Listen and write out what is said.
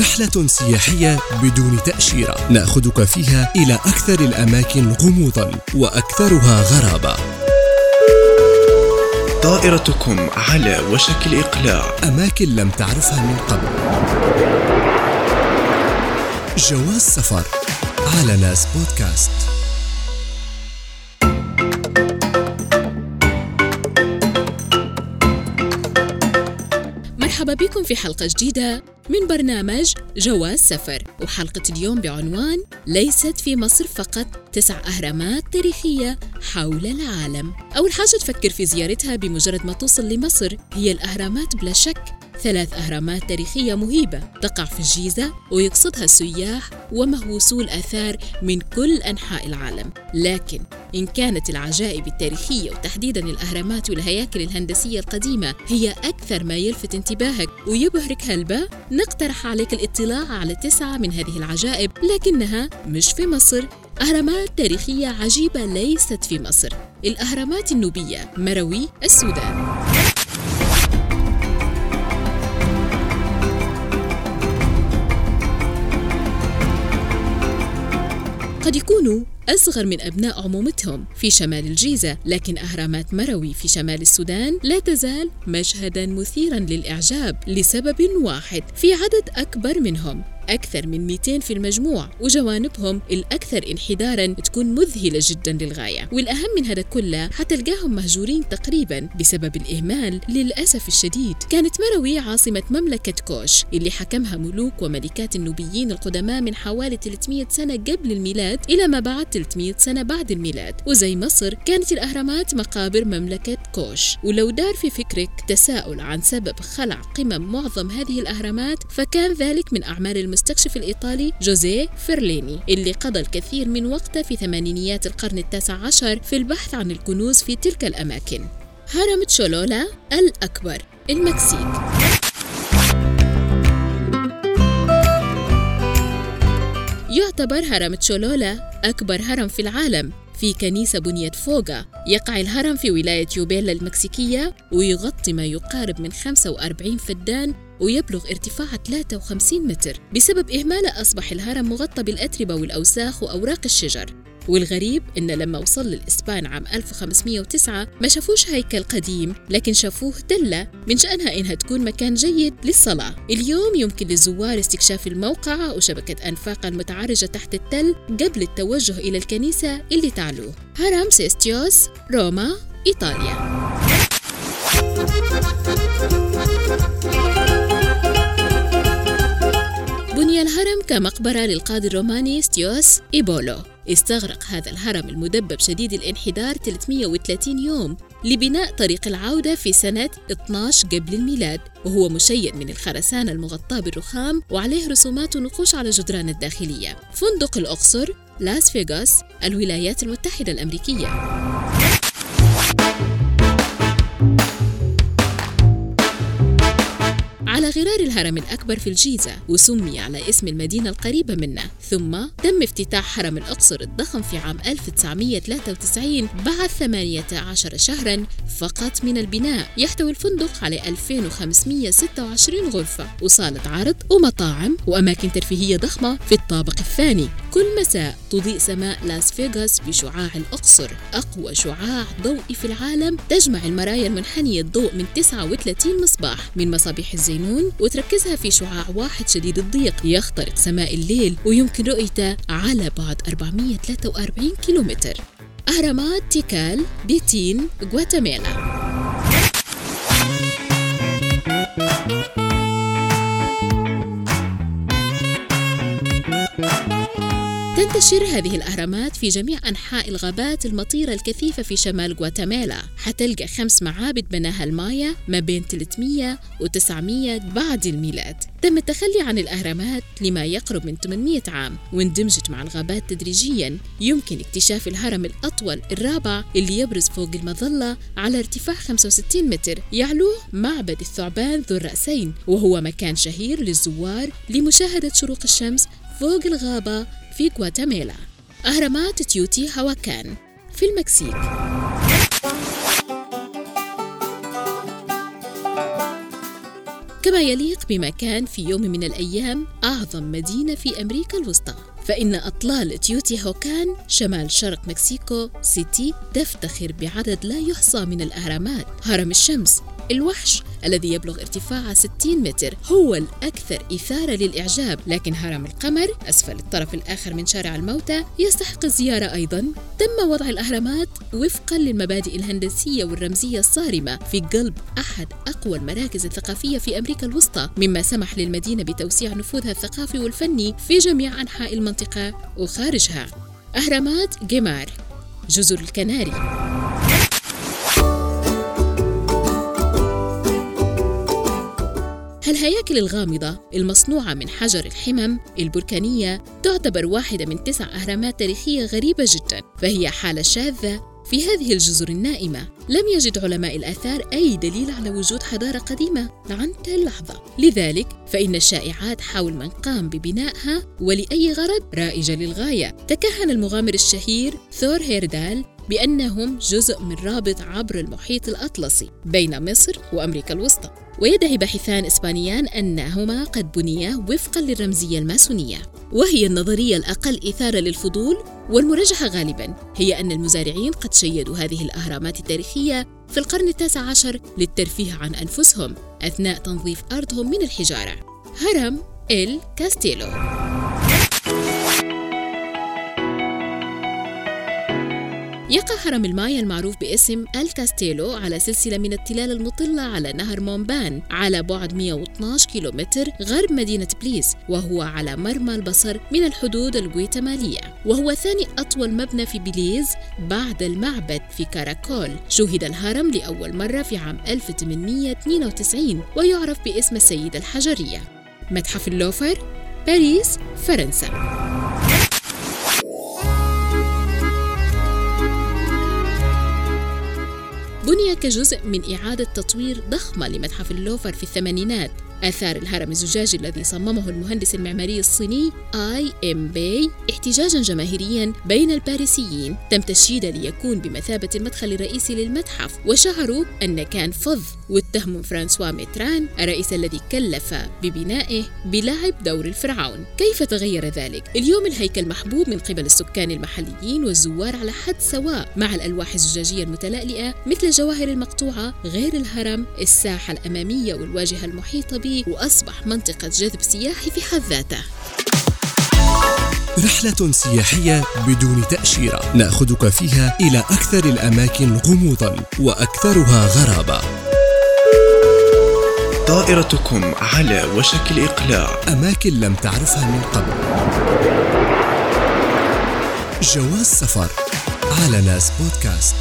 رحلة سياحية بدون تأشيرة. نأخذك فيها إلى أكثر الأماكن غموضا وأكثرها غرابة. طائرتكم على وشك الإقلاع. أماكن لم تعرفها من قبل. جواز سفر. على ناس بودكاست. مرحبا بكم في حلقة جديدة من برنامج جواز سفر. وحلقة اليوم بعنوان ليست في مصر فقط تسع أهرامات تاريخية حول العالم. أول حاجة تفكر في زيارتها بمجرد ما توصل لمصر هي الأهرامات بلا شك. ثلاث أهرامات تاريخية مهيبة. تقع في الجيزة ويقصدها السياح ومهووسو الآثار من كل أنحاء العالم. لكن إن كانت العجائب التاريخية وتحديدا الأهرامات والهياكل الهندسية القديمة هي أكثر ما يلفت انتباهك ويبهرك هلبة نقترح عليك الاطلاع على تسعة من هذه العجائب لكنها مش في مصر. أهرامات تاريخية عجيبة ليست في مصر. الأهرامات النوبية مروي السودان. قد يكونوا أصغر من أبناء عمومتهم في شمال الجيزة لكن أهرامات مروي في شمال السودان لا تزال مشهدا مثيرا للإعجاب لسبب واحد في عدد أكبر منهم. أكثر من 200 في المجموع وجوانبهم الأكثر انحدارا تكون مذهلة جدا للغاية. والأهم من هذا كله حتلقاهم مهجورين تقريبا بسبب الإهمال للأسف الشديد كانت مروي عاصمة مملكة كوش اللي حكمها ملوك وملكات النوبيين القدماء من حوالي 300 سنة قبل الميلاد إلى ما بعد 300 سنة بعد الميلاد. وزي مصر كانت الأهرامات مقابر مملكة كوش. ولو دار في فكرك تساؤل عن سبب خلع قمم معظم هذه الأهرامات فكان ذلك من أعمال المستكشف الإيطالي جوزيه فيرليني اللي قضى الكثير من وقته في ثمانينيات القرن التاسع عشر في البحث عن الكنوز في تلك الأماكن. هرم تشولولا الأكبر المكسيك. يعتبر هرم تشولولا أكبر هرم في العالم في كنيسة بنيت فوقا يقع الهرم في ولاية يوبيلا المكسيكية ويغطي ما يقارب من 45 فدان ويبلغ ارتفاعه 53 متر بسبب إهماله أصبح الهرم مغطى بالأتربة والأوساخ وأوراق الشجر. والغريب إن لما وصل للإسبان عام 1509 ما شافوش هيكل قديم لكن شافوه تلة من شأنها إنها تكون مكان جيد للصلاة. اليوم يمكن للزوار استكشاف الموقع وشبكة أنفاق المتعرجة تحت التل قبل التوجه إلى الكنيسة اللي تعلوه. هرم سيستيوس روما إيطاليا. الهرم كمقبرة للقاضي الروماني ستيوس إيبولو. استغرق هذا الهرم المدبب شديد الانحدار 330 يوم لبناء طريق العودة في سنة 12 قبل الميلاد وهو مشيد من الخرسانة المغطاة بالرخام وعليه رسومات ونقوش على جدران الداخلية. فندق الأقصر لاس فيغاس الولايات المتحدة الأمريكية. غرار الهرم الأكبر في الجيزة وسمي على اسم المدينة القريبة منه. ثم تم افتتاح هرم الأقصر الضخم في عام 1993 بعد 18 شهرا فقط من البناء. يحتوي الفندق على 2526 غرفة وصالة عرض ومطاعم وأماكن ترفيهية ضخمة في الطابق الثاني. كل مساء تضيء سماء لاس فيغاس بشعاع الأقصر أقوى شعاع ضوئي في العالم تجمع المرايا المنحنية الضوء من 39 مصباح من مصابيح الزينون وتركزها في شعاع واحد شديد الضيق يخترق سماء الليل ويمكن رؤيته على بعد 443 كيلومتر. أهرامات تيكال بيتين غواتيمالا. تنتشر هذه الأهرامات في جميع أنحاء الغابات المطيرة الكثيفة في شمال غواتيمالا حتلقى خمس معابد بناها المايا ما بين 300 و 900 بعد الميلاد. تم التخلي عن الأهرامات لما يقرب من 800 عام واندمجت مع الغابات تدريجيا. يمكن اكتشاف الهرم الأطول الرابع اللي يبرز فوق المظلة على ارتفاع 65 متر يعلوه معبد الثعبان ذو الرأسين وهو مكان شهير للزوار لمشاهدة شروق الشمس فوق الغابة في غواتيمالا. أهرامات تيوتي هواكان في المكسيك. كما يليق بما كان في يوم من الأيام أعظم مدينة في أمريكا الوسطى. فإن أطلال تيوتي هوكان شمال شرق مكسيكو سيتي تفتخر بعدد لا يحصى من الأهرامات. هرم الشمس الوحش الذي يبلغ ارتفاعه 60 متر هو الأكثر إثارة للإعجاب. لكن هرم القمر أسفل الطرف الآخر من شارع الموتى يستحق الزيارة أيضا. تم وضع الأهرامات وفقا للمبادئ الهندسية والرمزية الصارمة. في قلب أحد أقوى المراكز الثقافية في أمريكا الوسطى مما سمح للمدينة بتوسيع نفوذها الثقافي والفني في جميع أنحاء المنطقة. وخارجها. أهرامات جيمار جزر الكناري. الهياكل الغامضة المصنوعة من حجر الحمم البركانية تعتبر واحدة من تسع أهرامات تاريخية غريبة جدا فهي حالة شاذة في هذه الجزر النائمة. لم يجد علماء الآثار أي دليل على وجود حضارة قديمة. حتى اللحظة لذلك فإن الشائعات حول من قام ببنائها ولأي غرض رائجة للغاية. تكهن المغامر الشهير ثور هيردال بأنهم جزء من رابط عبر المحيط الأطلسي بين مصر وأمريكا الوسطى. ويدعي باحثان إسبانيان أنهما قد بنيا وفقا للرمزية الماسونية وهي النظرية الأقل إثارة للفضول والمرجحة غالبا هي أن المزارعين قد شيدوا هذه الأهرامات التاريخية في القرن التاسع عشر للترفيه عن أنفسهم أثناء تنظيف أرضهم من الحجارة. هرم إل كاستيلو. يقع هرم المايا المعروف باسم الكاستيلو على سلسلة من التلال المطلة على نهر مومبان على بعد 112 كيلومتر غرب مدينة بليس وهو على مرمى البصر من الحدود الغويتمالية وهو ثاني أطول مبنى في بليز بعد المعبد في كاراكول. شهد الهرم لأول مرة في عام 1892 ويعرف باسم السيدة الحجرية. متحف اللوفر باريس فرنسا. بني كجزء من إعادة تطوير ضخمة لمتحف اللوفر في الثمانينات. آثار الهرم الزجاجي الذي صممه المهندس المعماري الصيني آي إم بي احتجاجا جماهيريا بين الباريسيين تم تشييده ليكون بمثابة المدخل الرئيسي للمتحف وشعروا أن كان فظ واتهموا فرانسوا ميتران الرئيس الذي كلف ببنائه بلعب دور الفرعون كيف تغير ذلك؟ اليوم الهيكل محبوب من قبل السكان المحليين والزوار على حد سواء مع الألواح الزجاجية المتلألئة مثل الجواهر المقطوعة غير الهرم الساحة الأمامية والواجهة المحيطة به وأصبح منطقة جذب سياحي في حد ذاته. رحلة سياحية بدون تأشيرة. ناخذك فيها إلى أكثر الأماكن غموضا وأكثرها غرابة. طائرتكم على وشك الإقلاع. أماكن لم تعرفها من قبل. جواز سفر. على ناس بودكاست.